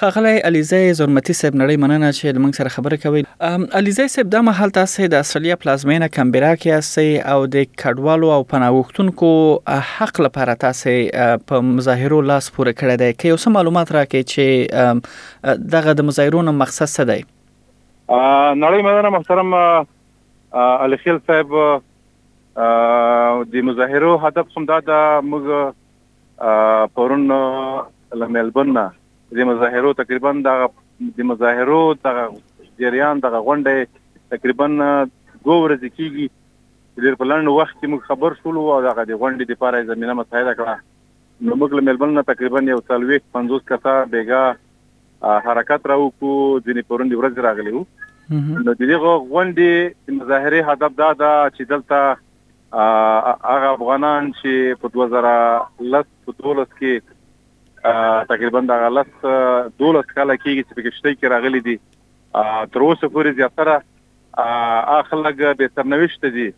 ښاغلی علیزی زرمتی صاحب نړۍ مننه چې لمنګ سره خبره کوي علیزی صاحب دا مهال تاسو د استرالیا پلازمینه کمبرا کې یاستئ او د کډوالو او پناهغښتونکو حق لپاره تاسو په مظاهرو لاس پورې کړی دی که یو څه معلومات راکړئ چې دغه د مظاهرو نه مقصد څه دی نړۍ مننه محترم علي خیل صاحب د مظاهرو هدف هم دا د موږ پرون له ملبورن نه د مظاهرو تقریبا دغه د مظاهرو دغه جریان دغه غونډه تقریبا دوه ورځې کیږي ډیر په لنډ وخت کې موږ خبر شولو او دغه د غونډې لپاره زمينه مساعده کړه نو موږ له ملبورن نه تقریبا یو څلويخ 50 کسه بیګا حرکت راو کو ځینې پرون دی ورځ راغلی وو نو دغه غونډې مظاهره هدف دا ده چې دلته هغه افغانان چې په 2010 په 12 کې تقریبا د غلط 12 کال کېږي چې په کشته کې راغلي دي تر اوسه پورې زیاتره اخلګ به سرنوشت دي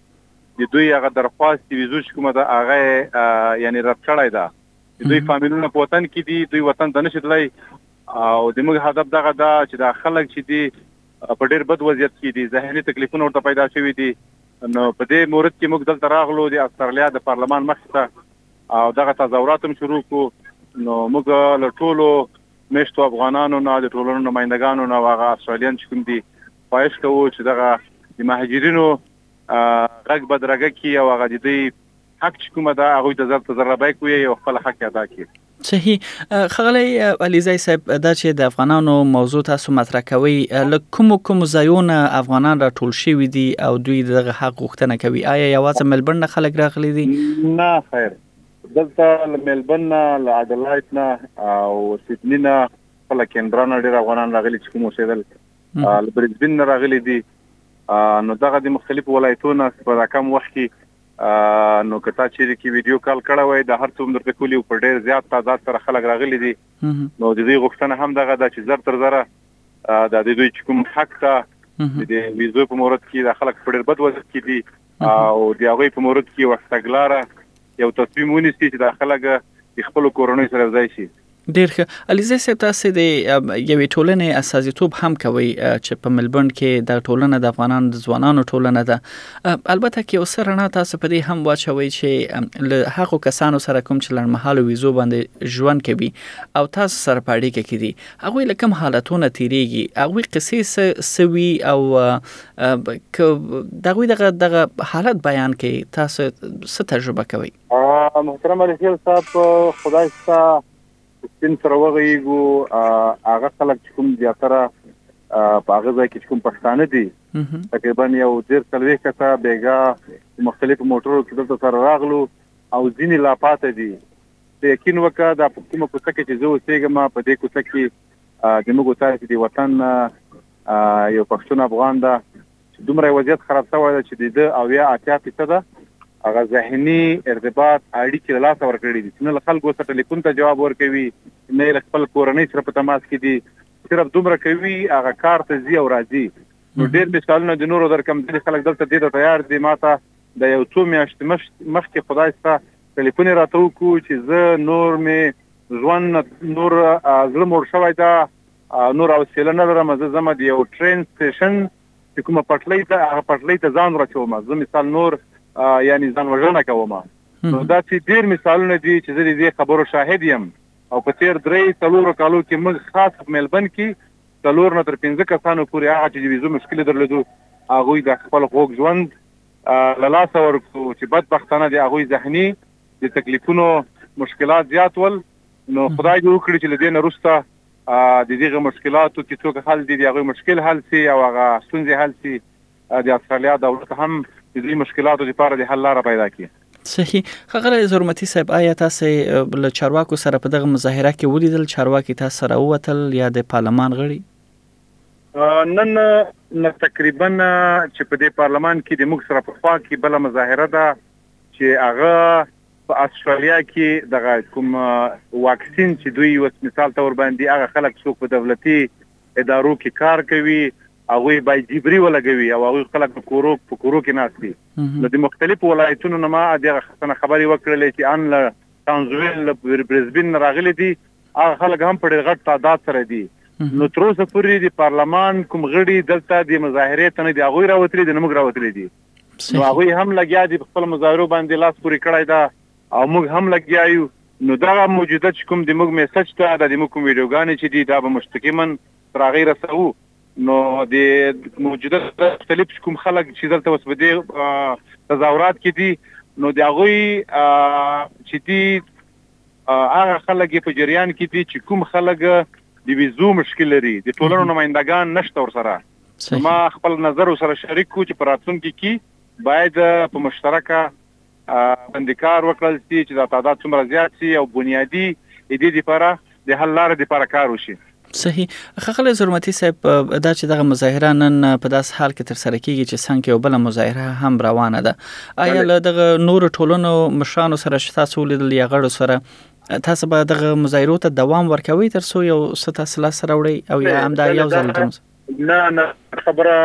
د دوی هغه درخواست چې ویزو چې کومه ده هغه یعنی رد کړای ده دوی فامیلونه په وطن کې دي دوی وطن ته نشي تلای او د موږ هدف دغه دا چې دا خلک چې دي په ډیر بد وضعیت کې دي ذهني تکلیفونه ورته پیدا شوي دي نو په دې مورد کې موږ دلته راغلو د استرالیا د پارلمان مخې ته او دغه تظاهرات هم شروع کو نو موږ له ټولو مشتو افغانانو نه د ټولنو نمائندګانو نه هغه استرالین چې کوم دي خواهش کوو چې دغه د مهاجرینو غږ بدرګه کی او هغه د دې حق چې کومه ده هغوی ته زر ته زر بیک ویې او خپل حق ادا کړي. صحیح ښاغلی علیزی صاحب دا چې د افغانانو موضوع تاسو مطرح کوئ له کومو کومو ځایونه افغانان راټول شوي دي او دوی دغه حق غوښتنه کوي آیا یوازې ملبورن نه خلک راغلي دي نه خیر دلته له ملبورن نه له اډلایت نه او سیدنی نه خپل کینبرا نه ډیر افغانان راغلي چې کوم اوسېدل له برزبین نه راغلي دي نو دغه د مختلفو ولایتونو په راکم وخت کې نو که تا چیرې کې ویډیو کال کړه وای د هر څوم درته کولی په ډیر زیات تعداد سره خلک راغلي دي نو د دې غوښتنه هم دغه د چې زر تر زره د دې دوی چې کوم حق ته د ویزو په مورد کې د خلک په ډیر بد وضعیت کې دي او د هغه په مورد کې وختګلاره یو تصمیم ونیسي چې د خلک خپل کورنۍ سره ځای شي ډېر ښه علیزی صاحب تاسو د یوې ټولنې اساسیتوب هم کوي چې په ملبورن کې د ټولنه د افغانانو د ځوانانو ټولنه ده البته کې اوس رڼا تاسو په دې هم واچوي چې له هغو کسانو سره کوم چې لړمحالو ویزو باندې ژوند کوي او تاسو سره په اړیکه کې دي هغه له کوم حالتونو تیریږي هغه قصې سوي او دغه دغه حالت بیان کوي تاسو څه تجربه کوي محترم علي خیل صاحب خدای ستا سپین سره وغږیږو هغه خلک چې کوم زیاتره په هغه ځای کې کوم پښتانه دي تقریبا یو ډیر څلوي کته بیګا مختلف موټرو کې دلته سره راغلو او ځینې لا پاتې دي ته یقین وکړه دا په کومه کوڅه کې چې زه اوسېږم په دې کوڅه کې د موږ تاسو دی وطن یو پښتون افغان ده دومره یې وضعیت خراب شوی دی چې د ده اویا اتیا فیصده هغه ذهني ارتباط اړیکې له لاسه ورکړې دي چې نه له خلکو سره ټلیفون ته جواب ورکوي نه یې له خپل کورنۍ سره په تماس کې دي صرف دومره کوي هغه کار ته ځي او راځي نو ډېر مثالونه د نورو درکم ځینې خلک دلته دې ته تیار دي ما ته د یو څو میاشتې مخکې خدای سره ټلیفون یې راته وکړو چې زه نور مې ژوند نور زړه موړ شوی ده نور حوصله نه لرم زه ځم د یو ټرین سټیشن چې کومه پټلۍ ده هغه پټلۍ ته ځان ورچوم زه مثال نور یعنی ځان وژنه کوم نو دا چې ډیر مثالونه دي چې زه دې خبرو شاهد یم او په تیر درې څلورو کالو کې موږ خاص په ملبن کې څلور نه تر پنځه کسانو پورې هغه چې ویزو مشکل درلودو هغه د خپل خوږ ژوند له لاسه ورکړو چې بدبختانه د هغه ذهني د تکلیفونو مشکلات زیات ول نو خدای دې وکړي چې لدې نه روسته د دغه مشکلاتو چې څوک حل دي د هغوی مشکل حل سي او هغه ستونزې حل سي د استرالیا دولت هم د دې مشکلاتو لپاره د حل لاره پیدا کړي صحیح خغله زرمتی صاحب آیا تاسو له چارواکو سره په دغه مظاهره کې ولیدل چارواکي تاسو سره ووتل یا د پارلمان غړي نن نه تقریبا چې په دې پارلمان کې د موږ سره په خوا کې بل مظاهره ده چې هغه په اسټرالیا کی دغه کوم واکسین چی دوی اوس مثال تور باندی هغه خلک څوک په دولتی ادارو کی کار کوی هغوی باید جبری ولګوی او هغوی خلک په کورو په کورو کی ناست دی نو د مختلفو ولایتونو نه ما دغه سره خبری وکړلی چی ان له ټانزویل له برزبین نه راغلی دی هغه خلک هم په ډیر غټ تعداد سره دی نو تر اوسه پوری د پارلمان کوم غړی دلته د مظاهره ته نه دی هغوی راوتلی دی نه موږ راوتلی دی. نو هغوی هم لګیا دي په خپل مظاهرو باندې لاس پورې کړی دا او موږ هم لګیا یو نو دغه موجوده چې کوم د موږ میسج ته د موږ کوم ویډیوګانې چې دي دا به مستقیما تر هغې رسوو نو د موجوده مختلف چې کوم خلک چې دلته اوس په دې تظاهرات کې دي نو د هغوی چې دي هغه خلک یې په جریان کې دي چې کوم خلک د ویزو مشکل لري د ټولنو نمایندګان نشته ورسره ما خپل نظر سره شریک کو چې په راتلونکي کې باید په مشترکه باندې کار وکړل شي چې دا تعداد څومره زیات شي او بنیادی دې لپاره د حل لارې لپاره کار وشي صحیح خغل زرمتی صاحب دا چې دغه مظاهره نن په داس حال کې تر سره کیږي چې څنګه یو بل مظاهره هم روانه ده آیا له دغه نور ټولونو مشرانو سره شته سولې د یغړو سره تاسو به دغه مظاهرو ته دوام ورکوي تر څو یو څه تاسو لا سره وړي او یا هم دا یو ځل دي نه نه خبره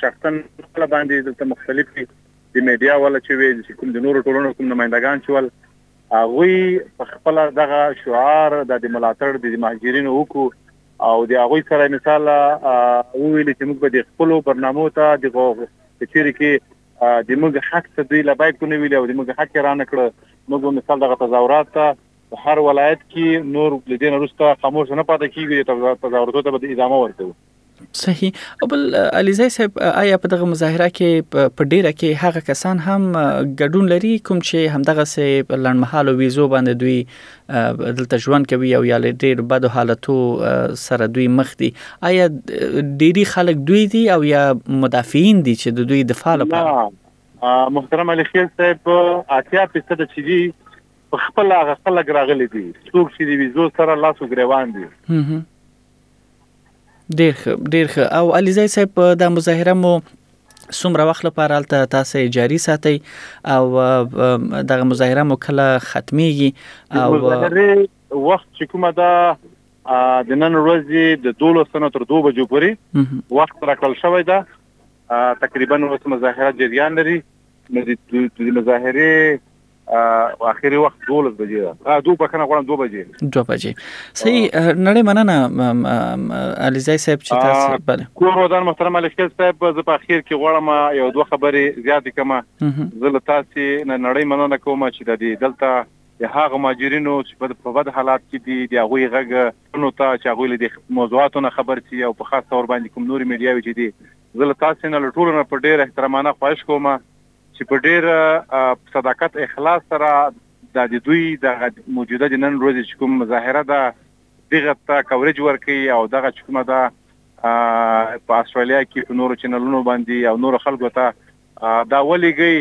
شخصا خپل باندې دلته مختلفي د میډیا ولا چې وی چې کوم د نورو ټولنو کوم نمائندګان چې ول هغه په خپل دغه شعار د د ملاتړ د مهاجرینو وکړو او د هغه سره مثال ویل چې موږ به د خپل برنامو ته د چیرې کې د موږ حق ته دوی لبیک ونه ویلي او د موږ حق یې رانه کړ موږ مثال دغه تظاهرات ته په هر ولایت کې نور له دې نه وروسته خاموش نه پاتې کیږو تظاهراتو ته به ادامه ورکوو صحیح او بل علیزی صاحب آیا په دغه مظاهره کې په ډیره کې هغه کسان هم ګډون لري کوم چې همدغه سه لړمحاله ویزو باندې دوی دلته ژوند کوي او یا له ډیر بدو حالتو سره دوی مخ دي آیا ډیری خلک دوی دي او یا مدافعین دي چې د دوی دفاع لپاره محترم علي خیل صاحب اتیا فیصد چې دي په خپل هغه خلک راغلي دي څوک چې ویزو سره لاس وګریوان دي ډیر ښه ډیر ښه او علیزی صاحب دا مظاهره مو څومره وخت لپاره الته تاسو جاری ساتي او دغه مظاهره مو کله ختميږي او مظاهره وخت چې کومه ده د نن ورځې د 12 نه تر 2 بجو پورې وخت راکړل شوی ده تقریبا اوس مظاهره جریان لري نو د مظاهره اخیری وخت 12 بجې ده دوه بخنه غواړم 2 بجې 2 بجې صحیح نړۍ مننه علیزای صاحب چې تاسو بله کور ودان محترم علي خیز صاحب زه په اخیر کې غواړم یو دوه خبرې زیاتې کوم زه له تاسو نه نړۍ مننه کوم چې د دې دلته د هغه ماجرینو چې په بد حالات کې دي د هغه غږ نو ته چې هغه له دې موضوعاتو نه خبر سي او په خاص تور باندې کوم نور میډیاوي چې دي زه له تاسو نه له ټولو نه په ډېر احترامانه خواهش کوم چې په ډېر صداقت اخلاص سره دا د دوی دغه موجوده د نن ورځې چې کوم مظاهره ده دغه ته کوریج ورکوي او دغه چې کومه ده په استرالیا کې په نورو چینلونو باندې او نورو خلکو ته دا ولېږي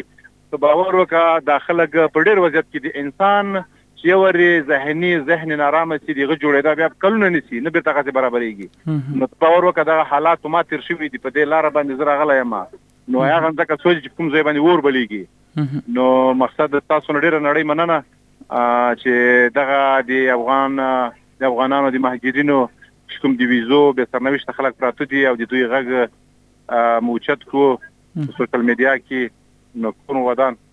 ته باور وکړه دا خلک په ډېر وضعیت کې د انسان چې یو ری ذهني ذهن نارامه چې دغه جوړېدا بیا کلونه نسی نه بیرته غته برابرېږي نو باور وکړه دا حالات ما تیر شوې دي په دې لار باندې زرا غلا یم نو هغه ځکه سوځي چې کوم ځای باندې ور بلیږي نو مقصد تاسو نه ډیره نړۍ مننه چې دغه د افغان د افغانانو د مهاجرینو چې کوم د ویزو به سرنوشت خلک پراته دي او د دوی غږ موچت کو سوشل میډیا کې نو کوم ودان